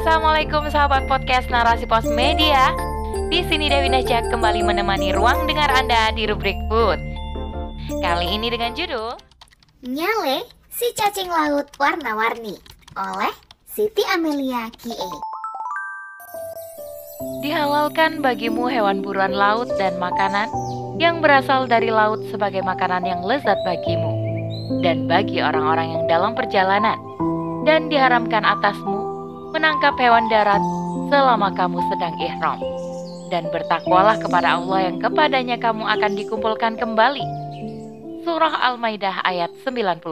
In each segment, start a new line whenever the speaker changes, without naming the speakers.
Assalamualaikum sahabat podcast Narasi Pos Media. Di sini Dewi Najak kembali menemani ruang dengar Anda di rubrik Food. Kali ini dengan judul
Nyale, si cacing laut warna-warni oleh Siti Amelia Kie.
Dihalalkan bagimu hewan buruan laut dan makanan yang berasal dari laut sebagai makanan yang lezat bagimu dan bagi orang-orang yang dalam perjalanan dan diharamkan atasmu menangkap hewan darat selama kamu sedang ihram dan bertakwalah kepada Allah yang kepadanya kamu akan dikumpulkan kembali. Surah Al-Maidah ayat 96.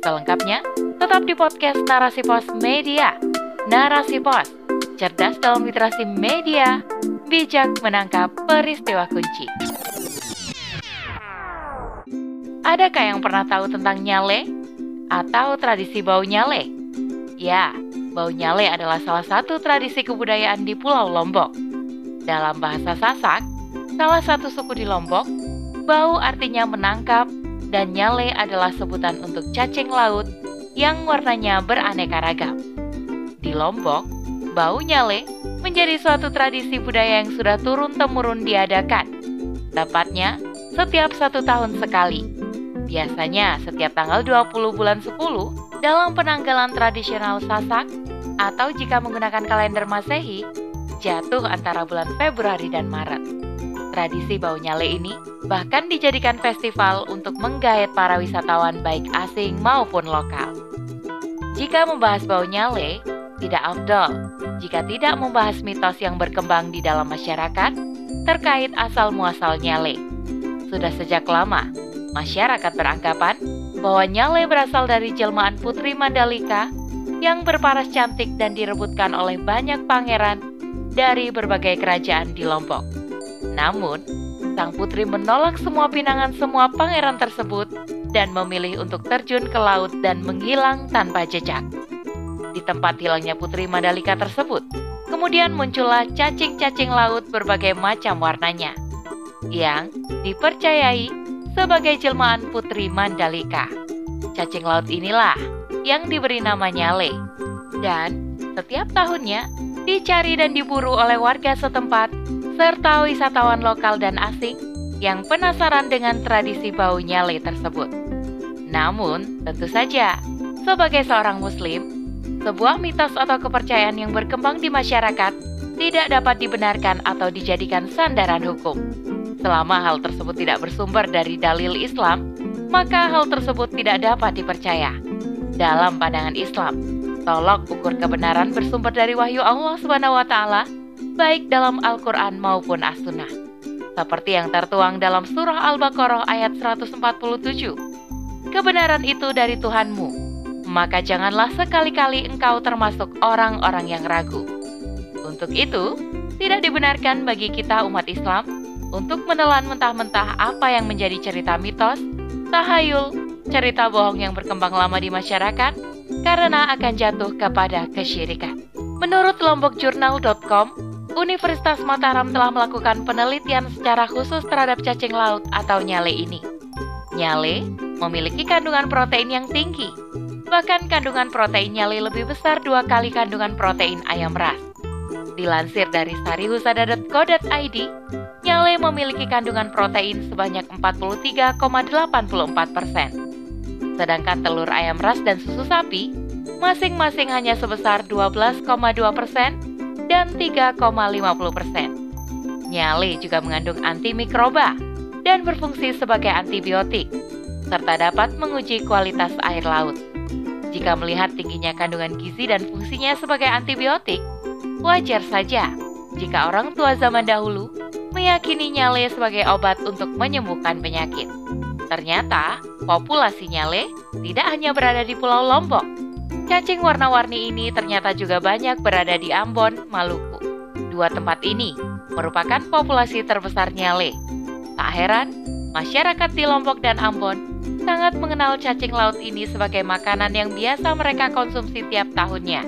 Selengkapnya, tetap di podcast Narasi Pos Media. Narasi Pos, cerdas dalam literasi media, bijak menangkap peristiwa kunci. Adakah yang pernah tahu tentang nyale atau tradisi bau nyale? Ya, bau nyale adalah salah satu tradisi kebudayaan di Pulau Lombok. Dalam bahasa Sasak, salah satu suku di Lombok, bau artinya menangkap dan nyale adalah sebutan untuk cacing laut yang warnanya beraneka ragam. Di Lombok, bau nyale menjadi suatu tradisi budaya yang sudah turun-temurun diadakan. Tepatnya, setiap satu tahun sekali. Biasanya setiap tanggal 20 bulan 10 dalam penanggalan tradisional Sasak atau jika menggunakan kalender Masehi, jatuh antara bulan Februari dan Maret. Tradisi bau nyale ini bahkan dijadikan festival untuk menggait para wisatawan baik asing maupun lokal. Jika membahas bau nyale, tidak afdol jika tidak membahas mitos yang berkembang di dalam masyarakat terkait asal-muasal nyale. Sudah sejak lama, masyarakat beranggapan bahwa nyale berasal dari jelmaan Putri Mandalika yang berparas cantik dan direbutkan oleh banyak pangeran dari berbagai kerajaan di Lombok. Namun, sang putri menolak semua pinangan semua pangeran tersebut dan memilih untuk terjun ke laut dan menghilang tanpa jejak. Di tempat hilangnya putri Mandalika tersebut, kemudian muncullah cacing-cacing laut berbagai macam warnanya yang dipercayai sebagai jelmaan putri Mandalika. Cacing laut inilah yang diberi nama Nyale. Dan setiap tahunnya dicari dan diburu oleh warga setempat serta wisatawan lokal dan asing yang penasaran dengan tradisi bau nyale tersebut. Namun, tentu saja, sebagai seorang muslim, sebuah mitos atau kepercayaan yang berkembang di masyarakat tidak dapat dibenarkan atau dijadikan sandaran hukum. Selama hal tersebut tidak bersumber dari dalil Islam, maka hal tersebut tidak dapat dipercaya. Dalam pandangan Islam, tolok ukur kebenaran bersumber dari wahyu Allah Subhanahu wa taala baik dalam Al-Quran maupun As-Sunnah. Seperti yang tertuang dalam surah Al-Baqarah ayat 147. Kebenaran itu dari Tuhanmu, maka janganlah sekali-kali engkau termasuk orang-orang yang ragu. Untuk itu, tidak dibenarkan bagi kita umat Islam untuk menelan mentah-mentah apa yang menjadi cerita mitos, tahayul, cerita bohong yang berkembang lama di masyarakat, karena akan jatuh kepada kesyirikan. Menurut lombokjurnal.com, Universitas Mataram telah melakukan penelitian secara khusus terhadap cacing laut atau nyale ini. Nyale memiliki kandungan protein yang tinggi. Bahkan kandungan protein nyale lebih besar dua kali kandungan protein ayam ras. Dilansir dari sarihusada.co.id, nyale memiliki kandungan protein sebanyak 43,84 persen. Sedangkan telur ayam ras dan susu sapi masing-masing hanya sebesar 12,2 persen dan 3,50 persen. Nyale juga mengandung antimikroba dan berfungsi sebagai antibiotik, serta dapat menguji kualitas air laut. Jika melihat tingginya kandungan gizi dan fungsinya sebagai antibiotik, wajar saja jika orang tua zaman dahulu meyakini nyale sebagai obat untuk menyembuhkan penyakit. Ternyata, populasi nyale tidak hanya berada di Pulau Lombok, Cacing warna-warni ini ternyata juga banyak berada di Ambon, Maluku. Dua tempat ini merupakan populasi terbesar nyale. Tak heran, masyarakat di Lombok dan Ambon sangat mengenal cacing laut ini sebagai makanan yang biasa mereka konsumsi tiap tahunnya.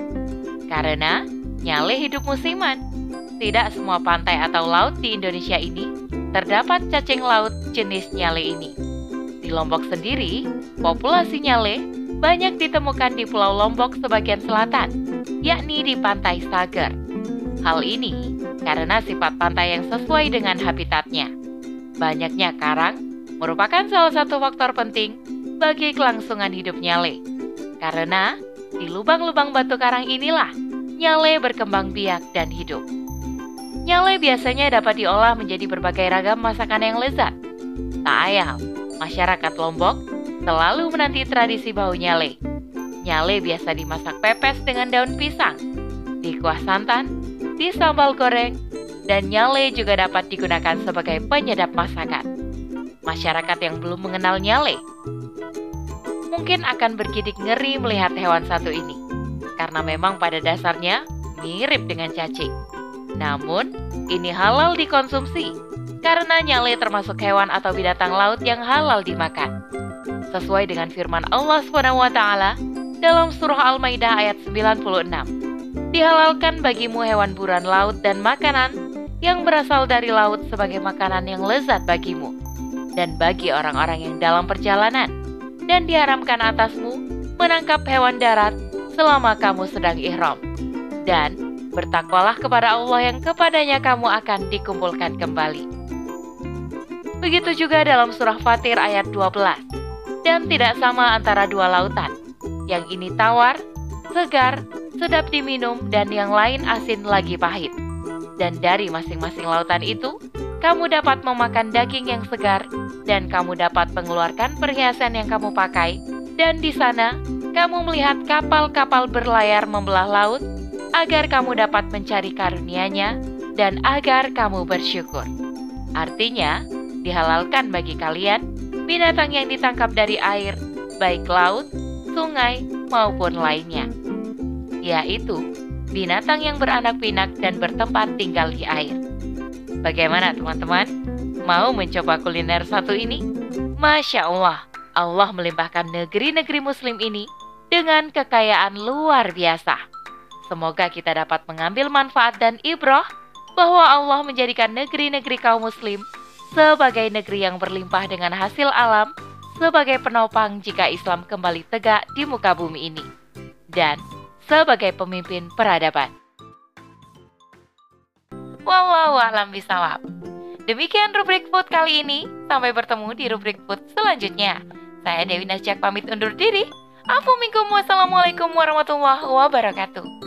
Karena nyale hidup musiman. Tidak semua pantai atau laut di Indonesia ini terdapat cacing laut jenis nyale ini. Di Lombok sendiri, populasi nyale banyak ditemukan di Pulau Lombok sebagian selatan, yakni di Pantai Sager. Hal ini karena sifat pantai yang sesuai dengan habitatnya. Banyaknya karang merupakan salah satu faktor penting bagi kelangsungan hidup nyale. Karena di lubang-lubang batu karang inilah nyale berkembang biak dan hidup. Nyale biasanya dapat diolah menjadi berbagai ragam masakan yang lezat. Tak ayal, masyarakat Lombok selalu menanti tradisi bau nyale. Nyale biasa dimasak pepes dengan daun pisang, di kuah santan, di sambal goreng, dan nyale juga dapat digunakan sebagai penyedap masakan. Masyarakat yang belum mengenal nyale mungkin akan bergidik ngeri melihat hewan satu ini, karena memang pada dasarnya mirip dengan cacing. Namun, ini halal dikonsumsi karena nyale termasuk hewan atau binatang laut yang halal dimakan. Sesuai dengan firman Allah SWT dalam surah Al-Maidah ayat 96. Dihalalkan bagimu hewan buruan laut dan makanan yang berasal dari laut sebagai makanan yang lezat bagimu dan bagi orang-orang yang dalam perjalanan dan diharamkan atasmu menangkap hewan darat selama kamu sedang ihram dan bertakwalah kepada Allah yang kepadanya kamu akan dikumpulkan kembali. Begitu juga dalam surah Fatir ayat 12. Dan tidak sama antara dua lautan, yang ini tawar, segar, sedap diminum, dan yang lain asin lagi pahit. Dan dari masing-masing lautan itu, kamu dapat memakan daging yang segar, dan kamu dapat mengeluarkan perhiasan yang kamu pakai. Dan di sana, kamu melihat kapal-kapal berlayar membelah laut, agar kamu dapat mencari karunia-Nya dan agar kamu bersyukur. Artinya, dihalalkan bagi kalian binatang yang ditangkap dari air, baik laut, sungai, maupun lainnya, yaitu binatang yang beranak pinak dan bertempat tinggal di air. Bagaimana teman-teman? Mau mencoba kuliner satu ini? Masya Allah, Allah melimpahkan negeri-negeri muslim ini dengan kekayaan luar biasa. Semoga kita dapat mengambil manfaat dan ibrah bahwa Allah menjadikan negeri-negeri kaum muslim sebagai negeri yang berlimpah dengan hasil alam sebagai penopang jika Islam kembali tegak di muka bumi ini, dan sebagai pemimpin peradaban. Wallahu a'lam bisawab. Demikian rubrik food kali ini. Sampai bertemu di rubrik food selanjutnya. Saya Dewi Nasjak pamit undur diri. Assalamualaikum warahmatullahi wabarakatuh.